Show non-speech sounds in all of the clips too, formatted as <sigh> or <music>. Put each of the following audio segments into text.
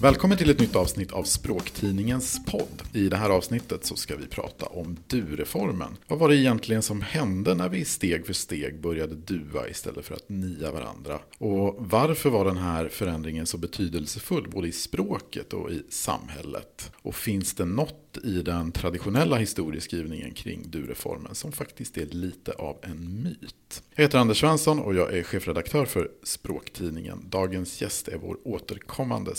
Välkommen till ett nytt avsnitt av Språktidningens podd. I det här avsnittet så ska vi prata om du-reformen. Vad var det egentligen som hände när vi steg för steg började dua istället för att nia varandra? Och varför var den här förändringen så betydelsefull både i språket och i samhället? Och finns det något i den traditionella historieskrivningen kring du-reformen som faktiskt är lite av en myt? Jag heter Anders Svensson och jag är chefredaktör för Språktidningen. Dagens gäst är vår återkommande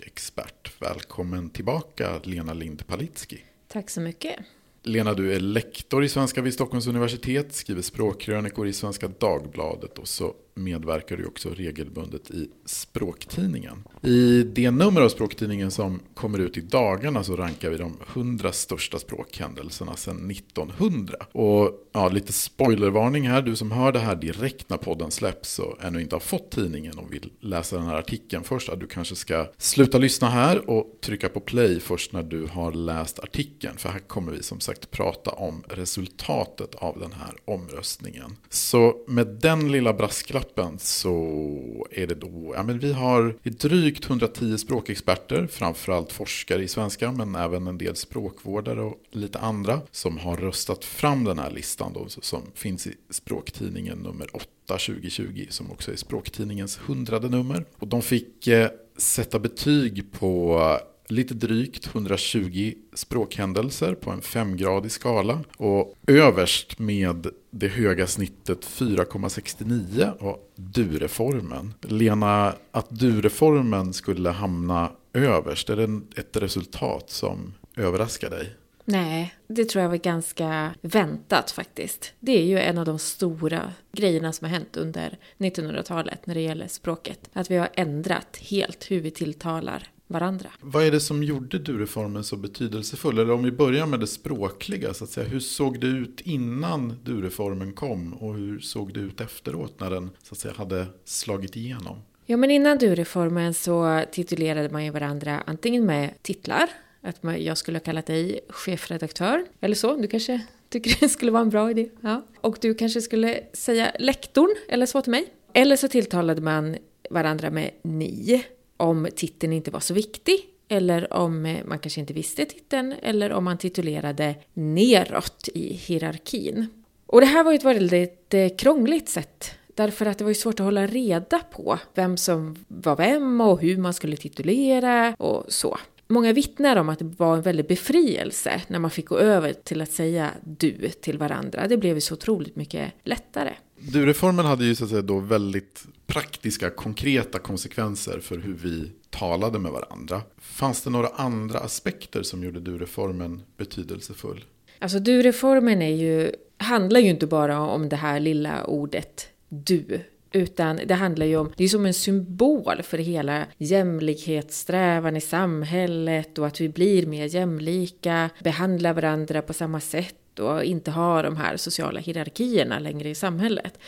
språkexpert. Välkommen tillbaka Lena Lind Palitski. Tack så mycket. Lena, du är lektor i svenska vid Stockholms universitet, skriver språkkrönikor i Svenska Dagbladet och så medverkar du också regelbundet i Språktidningen. I det nummer av Språktidningen som kommer ut i dagarna så rankar vi de 100 största språkhändelserna sedan 1900. Och ja, lite spoilervarning här, du som hör det här direkt när podden släpps och ännu inte har fått tidningen och vill läsa den här artikeln först, att du kanske ska sluta lyssna här och trycka på play först när du har läst artikeln. För här kommer vi som sagt prata om resultatet av den här omröstningen. Så med den lilla brasklappen gruppen så är det då, ja men vi har drygt 110 språkexperter, framförallt forskare i svenska men även en del språkvårdare och lite andra som har röstat fram den här listan då, som finns i språktidningen nummer 8 2020 som också är språktidningens hundrade nummer. Och de fick eh, sätta betyg på lite drygt 120 språkhändelser på en femgradig skala. Och överst med det höga snittet 4,69 och du-reformen. Lena, att du-reformen skulle hamna överst, är det ett resultat som överraskar dig? Nej, det tror jag var ganska väntat faktiskt. Det är ju en av de stora grejerna som har hänt under 1900-talet när det gäller språket. Att vi har ändrat helt hur vi tilltalar varandra. Vad är det som gjorde du-reformen så betydelsefull? Eller om vi börjar med det språkliga, så att säga. hur såg det ut innan du-reformen kom och hur såg det ut efteråt när den så att säga, hade slagit igenom? Ja, men innan du-reformen så titulerade man ju varandra antingen med titlar, att man, jag skulle ha kallat dig chefredaktör, eller så, du kanske tycker <laughs> det skulle vara en bra idé. Ja. Och du kanske skulle säga lektorn, eller så till mig. Eller så tilltalade man varandra med ni om titeln inte var så viktig eller om eh, man kanske inte visste titeln eller om man titulerade neråt i hierarkin. Och det här var ju ett väldigt eh, krångligt sätt därför att det var ju svårt att hålla reda på vem som var vem och hur man skulle titulera och så. Många vittnar om att det var en väldig befrielse när man fick gå över till att säga du till varandra. Det blev ju så otroligt mycket lättare. Du-reformen hade ju så att säga då väldigt praktiska, konkreta konsekvenser för hur vi talade med varandra. Fanns det några andra aspekter som gjorde du-reformen betydelsefull? Alltså du-reformen är ju, handlar ju inte bara om det här lilla ordet du, utan det handlar ju om, det är som en symbol för hela jämlikhetssträvan i samhället och att vi blir mer jämlika, behandlar varandra på samma sätt och inte ha de här sociala hierarkierna längre i samhället.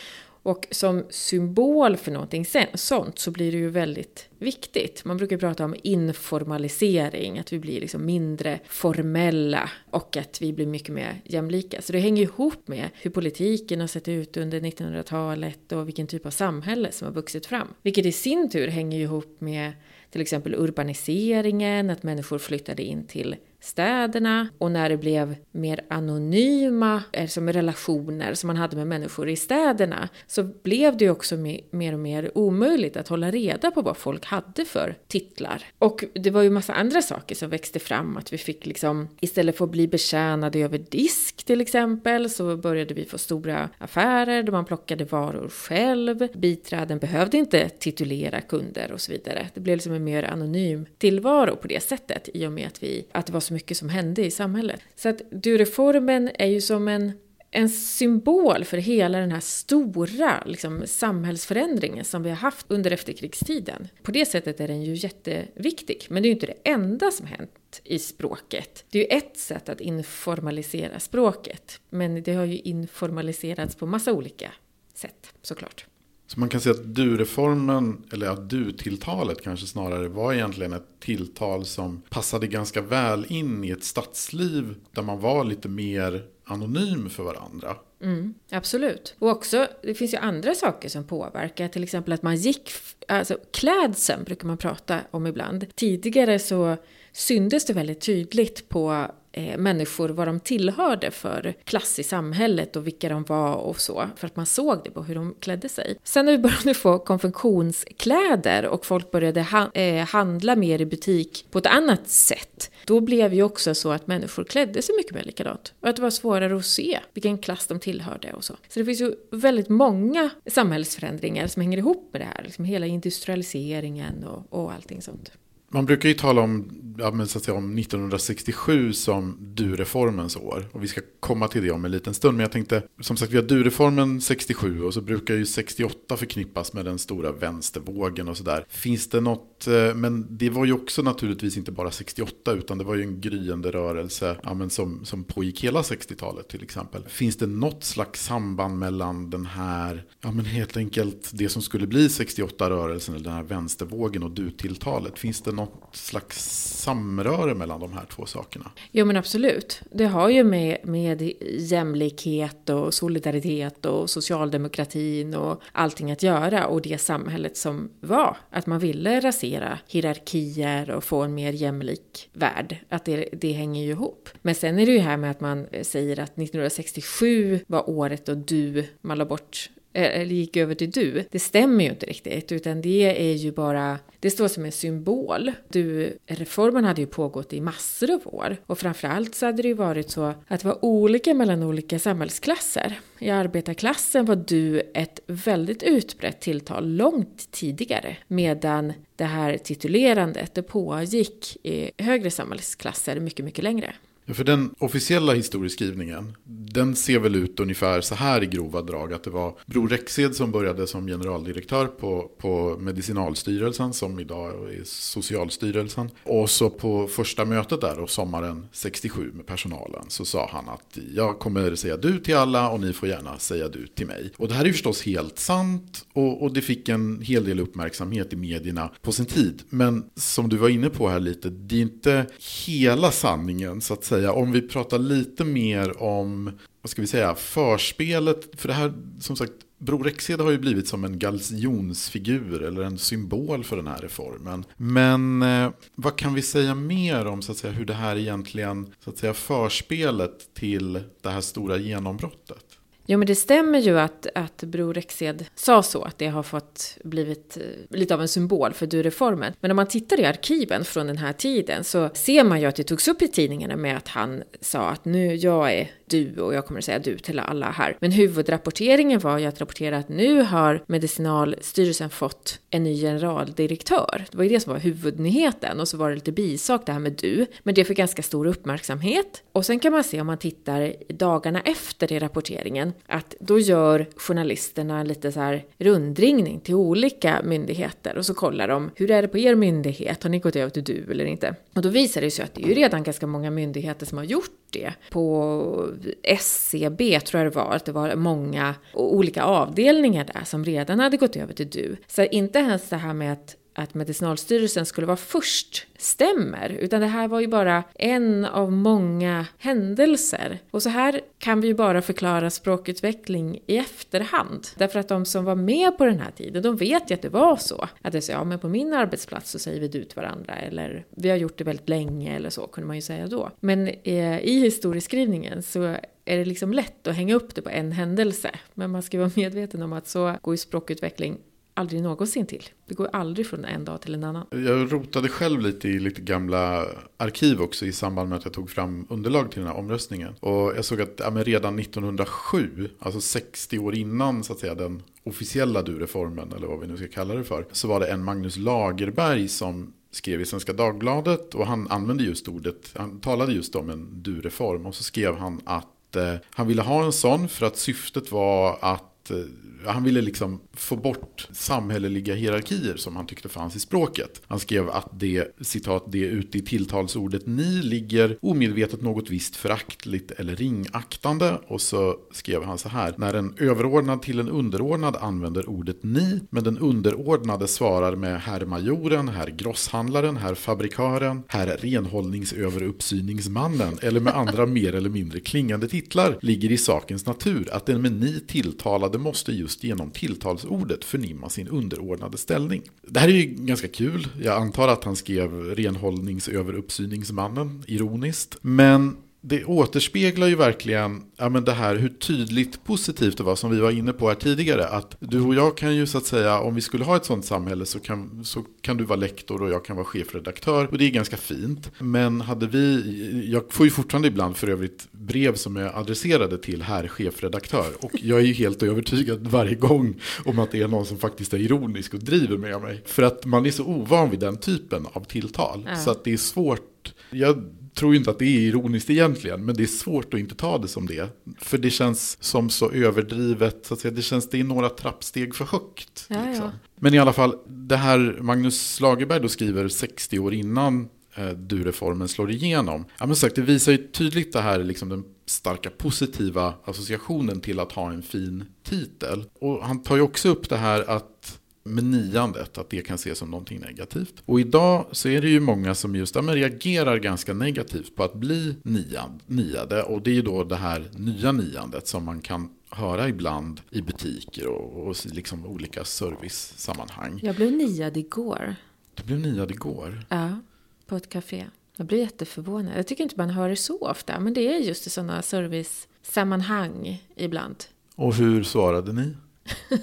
Och som symbol för någonting sånt så blir det ju väldigt viktigt. Man brukar prata om informalisering, att vi blir liksom mindre formella och att vi blir mycket mer jämlika. Så det hänger ihop med hur politiken har sett ut under 1900-talet och vilken typ av samhälle som har vuxit fram. Vilket i sin tur hänger ihop med till exempel urbaniseringen, att människor flyttade in till städerna och när det blev mer anonyma eh, som relationer som man hade med människor i städerna så blev det ju också mer och mer omöjligt att hålla reda på vad folk hade för titlar. Och det var ju massa andra saker som växte fram, att vi fick liksom istället för att bli betjänade över disk till exempel så började vi få stora affärer där man plockade varor själv. Biträden behövde inte titulera kunder och så vidare. Det blev liksom en mer anonym tillvaro på det sättet i och med att, vi, att det var så mycket som hände i samhället. Så att du-reformen är ju som en, en symbol för hela den här stora liksom, samhällsförändringen som vi har haft under efterkrigstiden. På det sättet är den ju jätteviktig, men det är ju inte det enda som hänt i språket. Det är ju ett sätt att informalisera språket, men det har ju informaliserats på massa olika sätt såklart. Så man kan säga att du-reformen, eller att du-tilltalet kanske snarare var egentligen ett tilltal som passade ganska väl in i ett stadsliv där man var lite mer anonym för varandra. Mm, absolut. Och också, det finns ju andra saker som påverkar. Till exempel att man gick, alltså klädseln brukar man prata om ibland. Tidigare så syntes det väldigt tydligt på eh, människor vad de tillhörde för klass i samhället och vilka de var och så. För att man såg det på hur de klädde sig. Sen när vi började få konfektionskläder och folk började ha, eh, handla mer i butik på ett annat sätt. Då blev ju också så att människor klädde sig mycket mer likadant. Och att det var svårare att se vilken klass de tillhörde och så. Så det finns ju väldigt många samhällsförändringar som hänger ihop med det här. Liksom hela industrialiseringen och, och allting sånt. Man brukar ju tala om, ja, men så att säga, om 1967 som du-reformens år. Och vi ska komma till det om en liten stund. Men jag tänkte, som sagt vi har du-reformen 67 och så brukar ju 68 förknippas med den stora vänstervågen och sådär. Finns det något, Eh, men det var ju också naturligtvis inte bara 68 utan det var ju en gryende rörelse ja, men som, som pågick hela 60-talet till exempel. Finns det något slags samband mellan den här, ja men helt enkelt det som skulle bli 68-rörelsen eller den här vänstervågen och du-tilltalet? Finns det något slags samröre mellan de här två sakerna? Jo men absolut. Det har ju med, med jämlikhet och solidaritet och socialdemokratin och allting att göra och det samhället som var. Att man ville rasera hierarkier och få en mer jämlik värld. Att det, det hänger ju ihop. Men sen är det ju här med att man säger att 1967 var året då du, man la bort Eh, eller gick över till du. Det stämmer ju inte riktigt, utan det är ju bara, det står som en symbol. Du, reformen hade ju pågått i massor av år och framförallt så hade det ju varit så att det var olika mellan olika samhällsklasser. I arbetarklassen var du ett väldigt utbrett tilltal långt tidigare, medan det här titulerandet, det pågick i högre samhällsklasser mycket, mycket längre. För den officiella historieskrivningen, den ser väl ut ungefär så här i grova drag. Att det var Bror Rexed som började som generaldirektör på, på Medicinalstyrelsen, som idag är Socialstyrelsen. Och så på första mötet där, och sommaren 67 med personalen, så sa han att jag kommer säga du till alla och ni får gärna säga du till mig. Och det här är förstås helt sant och, och det fick en hel del uppmärksamhet i medierna på sin tid. Men som du var inne på här lite, det är inte hela sanningen så att säga. Om vi pratar lite mer om, vad ska vi säga, förspelet. För det här, som sagt, Bror Rexhed har ju blivit som en galjonsfigur eller en symbol för den här reformen. Men eh, vad kan vi säga mer om så att säga, hur det här egentligen, så att säga, förspelet till det här stora genombrottet? Jo, men det stämmer ju att, att Bror Rexed sa så, att det har fått blivit eh, lite av en symbol för du-reformen. Men om man tittar i arkiven från den här tiden så ser man ju att det togs upp i tidningarna med att han sa att nu, jag är du och jag kommer att säga du till alla här. Men huvudrapporteringen var ju att rapportera att nu har Medicinalstyrelsen fått en ny generaldirektör. Det var ju det som var huvudnyheten och så var det lite bisak det här med du. Men det fick ganska stor uppmärksamhet. Och sen kan man se om man tittar dagarna efter i rapporteringen att då gör journalisterna lite så här rundringning till olika myndigheter och så kollar de hur är det på er myndighet? Har ni gått över till du eller inte? Och då visar det sig att det är ju redan ganska många myndigheter som har gjort det. På SCB tror jag det var, att det var många olika avdelningar där som redan hade gått över till du. Så inte ens det här med att att Medicinalstyrelsen skulle vara först stämmer, utan det här var ju bara en av många händelser. Och så här kan vi ju bara förklara språkutveckling i efterhand. Därför att de som var med på den här tiden, de vet ju att det var så. Att det så, ja men på min arbetsplats så säger vi du till varandra, eller vi har gjort det väldigt länge, eller så kunde man ju säga då. Men eh, i historieskrivningen så är det liksom lätt att hänga upp det på en händelse. Men man ska vara medveten om att så går ju språkutveckling aldrig någonsin till. Det går aldrig från en dag till en annan. Jag rotade själv lite i lite gamla arkiv också i samband med att jag tog fram underlag till den här omröstningen. Och jag såg att ja, redan 1907, alltså 60 år innan så att säga den officiella du-reformen, eller vad vi nu ska kalla det för, så var det en Magnus Lagerberg som skrev i Svenska Dagbladet och han använde just ordet, han talade just om en du-reform och så skrev han att eh, han ville ha en sån för att syftet var att att eh, han ville liksom få bort samhälleliga hierarkier som han tyckte fanns i språket. Han skrev att det, citat, det ute i tilltalsordet ni ligger omedvetet något visst föraktligt eller ringaktande. Och så skrev han så här, när en överordnad till en underordnad använder ordet ni, men den underordnade svarar med herr majoren, herr grosshandlaren, herr fabrikören, herr renhållningsöveruppsyningsmannen eller med andra <laughs> mer eller mindre klingande titlar ligger i sakens natur att den med ni tilltalade måste just genom tilltalsordet förnimma sin underordnade ställning. Det här är ju ganska kul. Jag antar att han skrev renhållningsöveruppsyningsmannen ironiskt. Men det återspeglar ju verkligen ja, men det här hur tydligt positivt det var som vi var inne på här tidigare. Att du och jag kan ju så att säga, om vi skulle ha ett sånt samhälle så kan, så kan du vara lektor och jag kan vara chefredaktör. Och det är ganska fint. Men hade vi, jag får ju fortfarande ibland för övrigt brev som är adresserade till herr chefredaktör. Och jag är ju helt övertygad varje gång om att det är någon som faktiskt är ironisk och driver med mig. För att man är så ovan vid den typen av tilltal. Ja. Så att det är svårt. Jag tror inte att det är ironiskt egentligen, men det är svårt att inte ta det som det. För det känns som så överdrivet, så att säga. det känns det är några trappsteg för högt. Ja, liksom. ja. Men i alla fall, det här Magnus Lagerberg då skriver 60 år innan eh, du-reformen slår igenom. Ja, men sagt, det visar ju tydligt det här, liksom den starka positiva associationen till att ha en fin titel. Och han tar ju också upp det här att med niandet, att det kan ses som någonting negativt. Och idag så är det ju många som just ja, reagerar ganska negativt på att bli niad, niade. Och det är ju då det här nya niandet som man kan höra ibland i butiker och, och liksom olika servicesammanhang. Jag blev niad igår. Du blev niad igår? Ja, på ett café. Jag blev jätteförvånad. Jag tycker inte man hör det så ofta, men det är just i sådana servicesammanhang ibland. Och hur svarade ni? <laughs>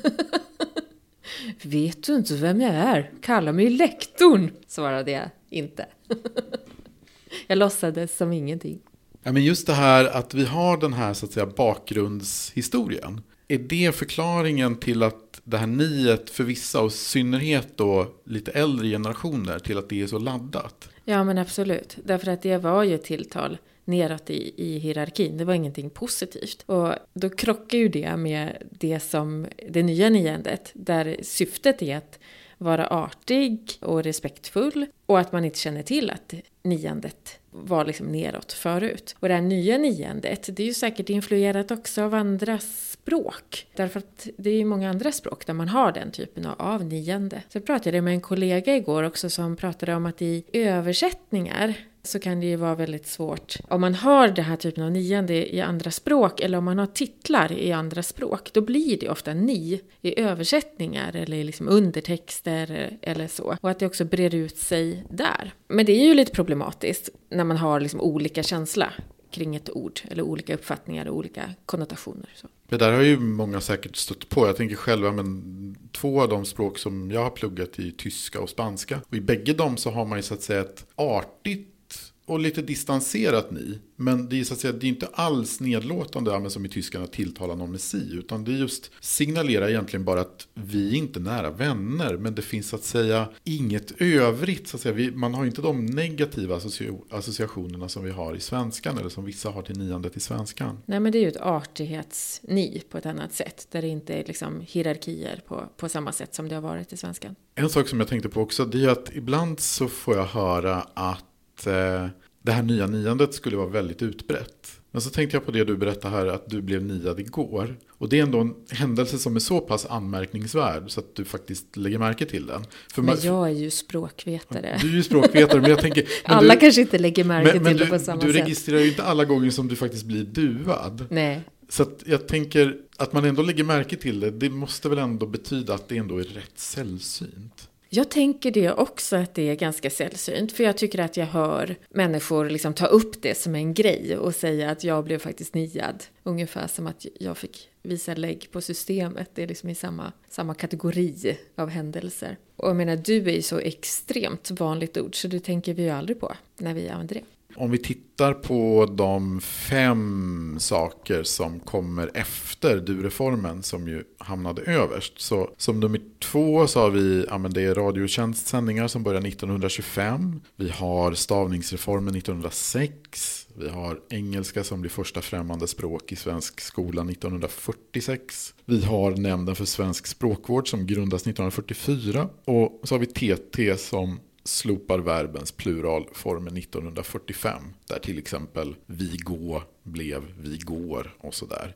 Vet du inte vem jag är? Kalla mig lektorn, svarade jag inte. <laughs> jag låtsades som ingenting. Ja, men just det här att vi har den här så att säga, bakgrundshistorien. Är det förklaringen till att det här niet för vissa, och i synnerhet då lite äldre generationer, till att det är så laddat? Ja, men absolut. Därför att det var ju tilltal neråt i, i hierarkin. Det var ingenting positivt. Och då krockar ju det med det som det nya niandet, där syftet är att vara artig och respektfull och att man inte känner till att niandet var liksom neråt förut. Och det här nya niandet, det är ju säkert influerat också av andra språk. Därför att det är ju många andra språk där man har den typen av niande. Så jag pratade med en kollega igår också som pratade om att i översättningar så kan det ju vara väldigt svårt. Om man har den här typen av niande i andra språk eller om man har titlar i andra språk, då blir det ofta ni i översättningar eller liksom undertexter eller så. Och att det också brer ut sig där. Men det är ju lite problematiskt när man har liksom olika känsla kring ett ord eller olika uppfattningar och olika konnotationer. Så. Det där har ju många säkert stött på. Jag tänker själva, men två av de språk som jag har pluggat i tyska och spanska. Och i bägge dem så har man ju så att säga ett artigt och lite distanserat ni. Men det är, så att säga, det är inte alls nedlåtande som i tyskarna tilltalar någon med si. Utan det just signalerar egentligen bara att vi är inte nära vänner. Men det finns så att säga inget övrigt. Så att säga. Vi, man har inte de negativa associationerna som vi har i svenskan. Eller som vissa har till niandet i svenskan. Nej men det är ju ett artighetsni på ett annat sätt. Där det inte är liksom hierarkier på, på samma sätt som det har varit i svenskan. En sak som jag tänkte på också. Det är att ibland så får jag höra att eh, det här nya niandet skulle vara väldigt utbrett. Men så tänkte jag på det du berättade här att du blev niad igår. Och det är ändå en händelse som är så pass anmärkningsvärd så att du faktiskt lägger märke till den. För men jag är ju språkvetare. Du är ju språkvetare men jag tänker... <laughs> alla du, kanske inte lägger märke men, men till du, det på samma sätt. Du registrerar ju inte alla gånger som du faktiskt blir duad. Nej. Så jag tänker att man ändå lägger märke till det, det måste väl ändå betyda att det ändå är rätt sällsynt. Jag tänker det också att det är ganska sällsynt, för jag tycker att jag hör människor liksom ta upp det som en grej och säga att jag blev faktiskt niad. Ungefär som att jag fick visa lägg på systemet, det är liksom i samma, samma kategori av händelser. Och jag menar, du är ju så extremt vanligt ord så det tänker vi ju aldrig på när vi använder det om vi tittar på de fem saker som kommer efter du-reformen som ju hamnade överst. Så som nummer två så har vi, ja men det är radiotjänstsändningar som börjar 1925. Vi har stavningsreformen 1906. Vi har engelska som blir första främmande språk i svensk skola 1946. Vi har Nämnden för svensk språkvård som grundas 1944. Och så har vi TT som slopar verbens pluralformer 1945. Där till exempel vi gå blev vi går och sådär.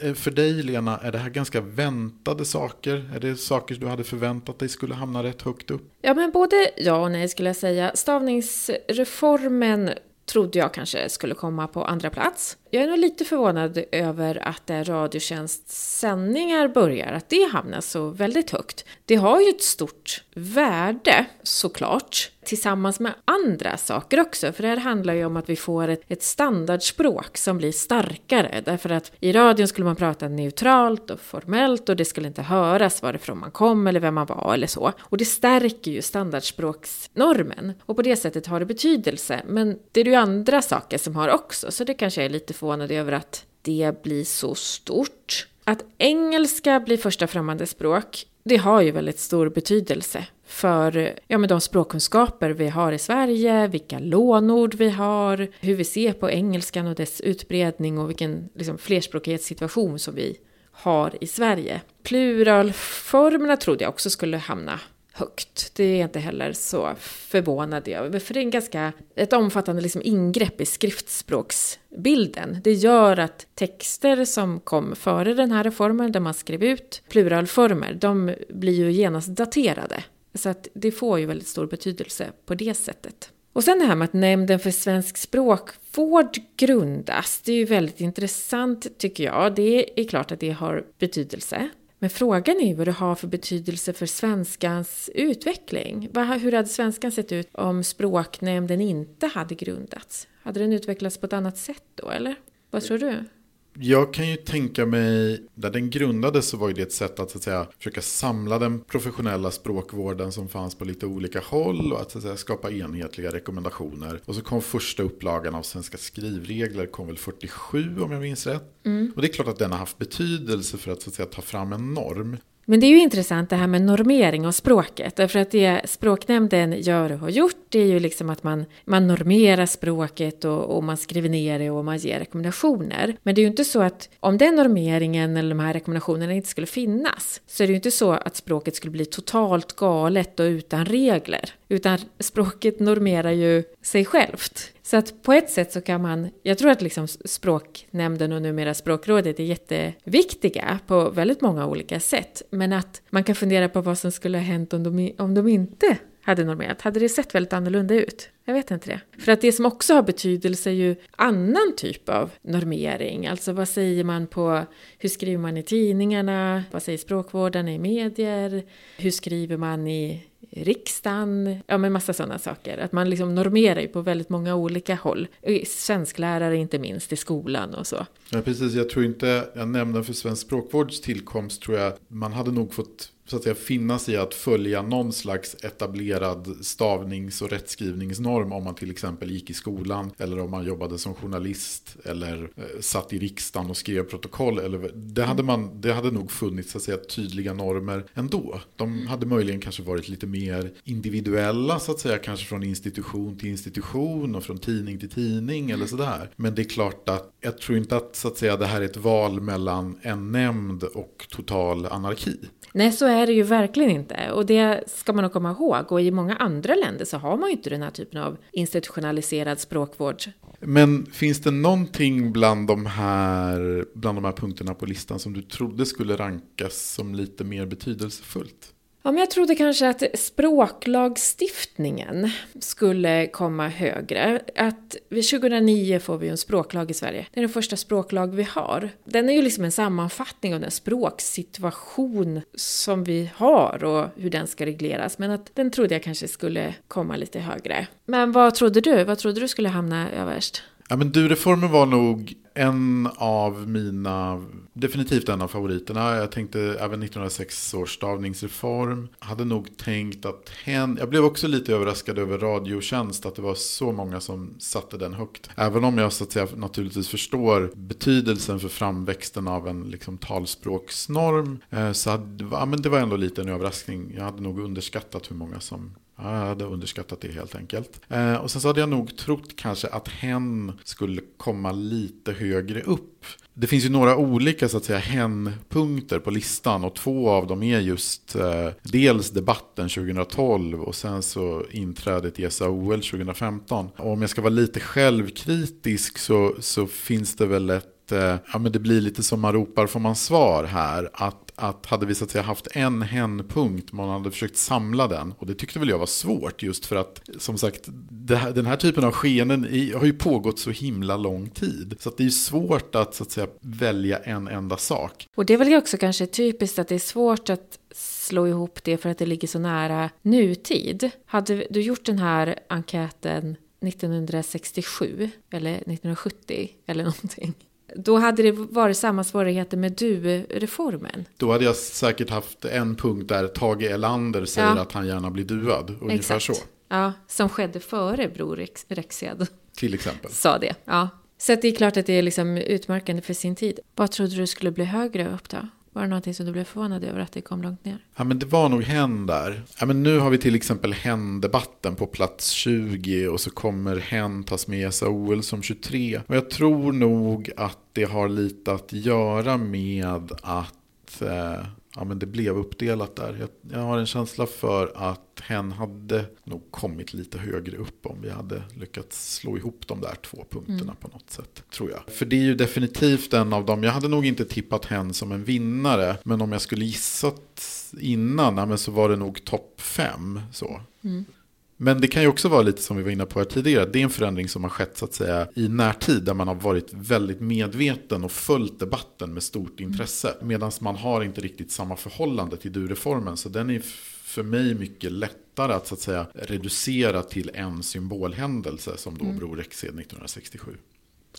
Eh, för dig Lena, är det här ganska väntade saker? Är det saker du hade förväntat dig skulle hamna rätt högt upp? Ja, men både ja och nej skulle jag säga. Stavningsreformen trodde jag kanske skulle komma på andra plats. Jag är nog lite förvånad över att där Radiotjänsts sändningar börjar, att det hamnar så väldigt högt. Det har ju ett stort värde såklart, tillsammans med andra saker också. För det här handlar ju om att vi får ett, ett standardspråk som blir starkare. Därför att i radion skulle man prata neutralt och formellt och det skulle inte höras varifrån man kom eller vem man var eller så. Och det stärker ju standardspråksnormen. Och på det sättet har det betydelse. Men det är ju andra saker som har också, så det kanske är lite förvånad över att det blir så stort. Att engelska blir första främmande språk, det har ju väldigt stor betydelse för ja, men de språkkunskaper vi har i Sverige, vilka lånord vi har, hur vi ser på engelskan och dess utbredning och vilken liksom, flerspråkighetssituation som vi har i Sverige. Pluralformerna trodde jag också skulle hamna högt. Det är jag inte heller så förvånad över, för det är en ganska, ett omfattande liksom ingrepp i skriftspråksbilden. Det gör att texter som kom före den här reformen, där man skrev ut pluralformer, de blir ju genast daterade. Så att det får ju väldigt stor betydelse på det sättet. Och sen det här med att Nämnden för svensk språkvård grundas, det är ju väldigt intressant tycker jag. Det är klart att det har betydelse. Men frågan är ju vad det har för betydelse för svenskans utveckling. Hur hade svenskan sett ut om språknämnden inte hade grundats? Hade den utvecklats på ett annat sätt då, eller? Vad tror du? Jag kan ju tänka mig, där den grundades så var ju det ett sätt att, så att säga, försöka samla den professionella språkvården som fanns på lite olika håll och att, så att säga, skapa enhetliga rekommendationer. Och så kom första upplagan av Svenska skrivregler, kom väl 47 om jag minns rätt. Mm. Och det är klart att den har haft betydelse för att, så att säga, ta fram en norm. Men det är ju intressant det här med normering av språket. Därför att det språknämnden gör och har gjort det är ju liksom att man, man normerar språket och, och, man skriver ner det och man ger rekommendationer. Men det är ju inte så att om den normeringen eller de här rekommendationerna inte skulle finnas så är det ju inte så att språket skulle bli totalt galet och utan regler. Utan språket normerar ju sig självt. Så att på ett sätt så kan man, jag tror att liksom språknämnden och numera språkrådet är jätteviktiga på väldigt många olika sätt. Men att man kan fundera på vad som skulle ha hänt om de, om de inte hade normerat. Hade det sett väldigt annorlunda ut? Jag vet inte det. För att det som också har betydelse är ju annan typ av normering. Alltså vad säger man på, hur skriver man i tidningarna? Vad säger språkvårdarna i medier? Hur skriver man i riksdagen, ja men massa sådana saker. Att man liksom normerar ju på väldigt många olika håll. Svensklärare inte minst i skolan och så. Ja precis, jag tror inte, jag nämnde för svensk språkvårds tillkomst tror jag man hade nog fått så att säga, finnas i att följa någon slags etablerad stavnings och rättskrivningsnorm om man till exempel gick i skolan eller om man jobbade som journalist eller eh, satt i riksdagen och skrev protokoll. Eller, det, hade man, det hade nog funnits så att säga, tydliga normer ändå. De hade möjligen kanske varit lite mer individuella så att säga, kanske från institution till institution och från tidning till tidning eller sådär. Men det är klart att jag tror inte att, så att säga, det här är ett val mellan en nämnd och total anarki. Nej, så är det ju verkligen inte. Och det ska man nog komma ihåg. Och i många andra länder så har man ju inte den här typen av institutionaliserad språkvård. Men finns det någonting bland de, här, bland de här punkterna på listan som du trodde skulle rankas som lite mer betydelsefullt? Ja, men jag trodde kanske att språklagstiftningen skulle komma högre. Att vid 2009 får vi en språklag i Sverige. Det är den första språklag vi har. Den är ju liksom en sammanfattning av den språksituation som vi har och hur den ska regleras. Men att den trodde jag kanske skulle komma lite högre. Men vad trodde du? Vad trodde du skulle hamna överst? Ja, men du-reformen var nog en av mina, definitivt en av favoriterna. Jag tänkte även 1906 års stavningsreform. Hade nog tänkt att hen, jag blev också lite överraskad över Radiotjänst, att det var så många som satte den högt. Även om jag så att säga naturligtvis förstår betydelsen för framväxten av en liksom, talspråksnorm. Eh, så hade, ja, men det var ändå lite en överraskning. Jag hade nog underskattat hur många som jag hade underskattat det helt enkelt. Eh, och sen så hade jag nog trott kanske att hen skulle komma lite högre upp. Det finns ju några olika så att säga hen-punkter på listan och två av dem är just eh, dels debatten 2012 och sen så inträdet i SAOL 2015. Och om jag ska vara lite självkritisk så, så finns det väl ett eh, ja men det blir lite som man ropar får man svar här. Att att hade vi så att säga haft en hen-punkt, man hade försökt samla den. Och det tyckte väl jag var svårt just för att, som sagt, här, den här typen av skeenden har ju pågått så himla lång tid. Så att det är svårt att så att säga välja en enda sak. Och det är väl också kanske typiskt att det är svårt att slå ihop det för att det ligger så nära nutid. Hade du gjort den här enkäten 1967 eller 1970 eller någonting? Då hade det varit samma svårigheter med du-reformen. Då hade jag säkert haft en punkt där Tage Erlander säger ja. att han gärna blir duad. Ungefär Exakt. så. Ja, som skedde före Bror Rexed. Till exempel. Sa det, ja. Så det är klart att det är liksom utmärkande för sin tid. Vad trodde du skulle bli högre upp då? Var det någonting som du blev förvånad över att det kom långt ner? Ja men det var nog hen där. Ja men nu har vi till exempel hen-debatten på plats 20 och så kommer hen tas med i SAOL som 23. Och jag tror nog att det har lite att göra med att eh, ja, men det blev uppdelat där. Jag, jag, har en känsla för att hen hade nog kommit lite högre upp om vi hade lyckats slå ihop de där två punkterna mm. på något sätt. Tror jag. För det är ju definitivt en av dem. Jag hade nog inte tippat hen som en vinnare. Men om jag skulle gissat innan ja, men så var det nog topp fem. Så. Mm. Men det kan ju också vara lite som vi var inne på här tidigare. Det är en förändring som har skett så att säga i närtid. Där man har varit väldigt medveten och följt debatten med stort mm. intresse. Medan man har inte riktigt samma förhållande till du-reformen. Så den är för mig mycket lättare att, så att säga, reducera till en symbolhändelse som då mm. Bror Rexed 1967.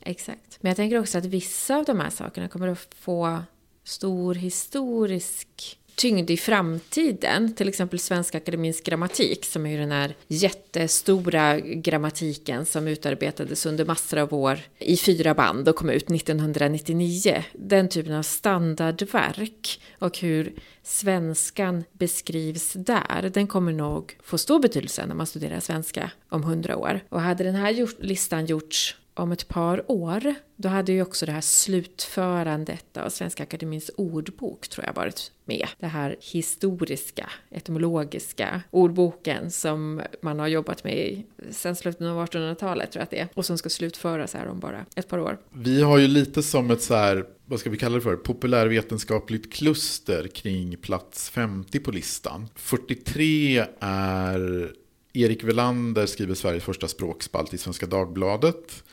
Exakt. Men jag tänker också att vissa av de här sakerna kommer att få stor historisk tyngd i framtiden, till exempel Svenska Akademins grammatik som är ju den här jättestora grammatiken som utarbetades under massor av år i fyra band och kom ut 1999. Den typen av standardverk och hur svenskan beskrivs där, den kommer nog få stor betydelse när man studerar svenska om hundra år. Och hade den här listan gjorts om ett par år, då hade ju också det här slutförandet av Svenska Akademins ordbok tror jag varit med. Det här historiska, etymologiska ordboken som man har jobbat med sen slutet av 1800-talet tror jag att det är. Och som ska slutföras här om bara ett par år. Vi har ju lite som ett så här, vad ska vi kalla det för, populärvetenskapligt kluster kring plats 50 på listan. 43 är Erik Velander skriver Sveriges första språkspalt i Svenska Dagbladet.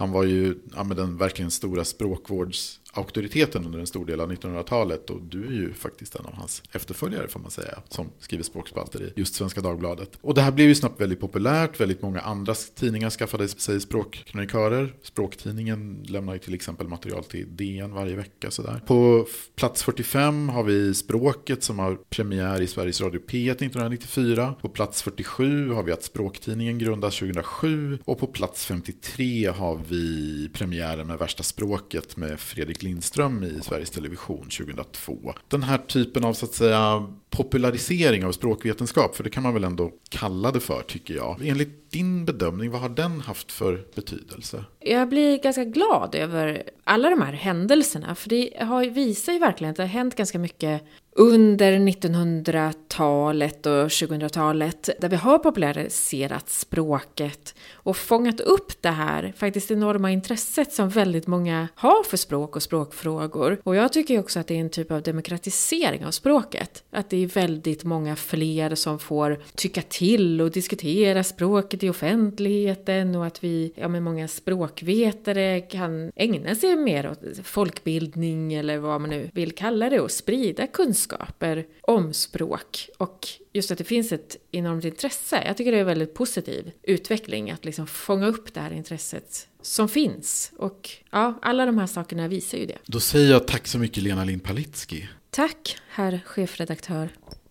Han var ju ja, den verkligen stora språkvårds auktoriteten under en stor del av 1900-talet. Och du är ju faktiskt en av hans efterföljare får man säga. Som skriver språkspalter i just Svenska Dagbladet. Och det här blev ju snabbt väldigt populärt. Väldigt många andra tidningar skaffade sig språkkronikörer. Språktidningen lämnar ju till exempel material till DN varje vecka. Sådär. På plats 45 har vi Språket som har premiär i Sveriges Radio P1 1994. På plats 47 har vi att Språktidningen grundas 2007. Och på plats 53 har vi premiären med Värsta språket med Fredrik Lindström i Sveriges Television 2002. Den här typen av så att säga popularisering av språkvetenskap, för det kan man väl ändå kalla det för tycker jag. Enligt din bedömning, vad har den haft för betydelse? Jag blir ganska glad över alla de här händelserna, för det har, visar ju verkligen att det har hänt ganska mycket under 1900-talet och 2000-talet där vi har populariserat språket och fångat upp det här faktiskt enorma intresset som väldigt många har för språk och språkfrågor. Och jag tycker också att det är en typ av demokratisering av språket. Att det är väldigt många fler som får tycka till och diskutera språket i offentligheten och att vi, ja men många språkvetare kan ägna sig mer åt folkbildning eller vad man nu vill kalla det och sprida kunskap kunskaper om språk och just att det finns ett enormt intresse. Jag tycker det är en väldigt positiv utveckling att liksom fånga upp det här intresset som finns. Och ja, alla de här sakerna visar ju det. Då säger jag tack så mycket Lena Lind Palitski. Tack, herr chefredaktör.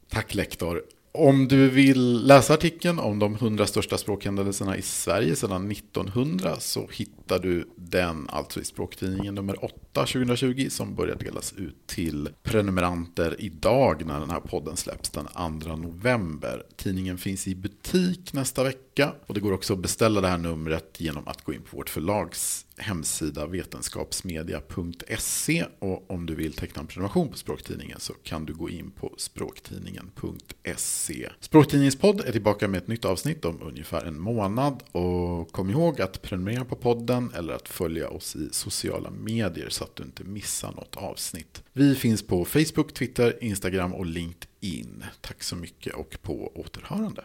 Tack lektor. Om du vill läsa artikeln om de 100 största språkhändelserna i Sverige sedan 1900 så hittar hittar du den alltså i Språktidningen nummer 8 2020 som börjar delas ut till prenumeranter idag när den här podden släpps den 2 november. Tidningen finns i butik nästa vecka och det går också att beställa det här numret genom att gå in på vårt förlags hemsida vetenskapsmedia.se och om du vill teckna en prenumeration på Språktidningen så kan du gå in på språktidningen.se. Språktidningens podd är tillbaka med ett nytt avsnitt om ungefär en månad och kom ihåg att prenumerera på podden podden eller att följa oss i sociala medier så att du inte missar något avsnitt. Vi finns på Facebook, Twitter, Instagram och LinkedIn. Tack så mycket och på återhörande.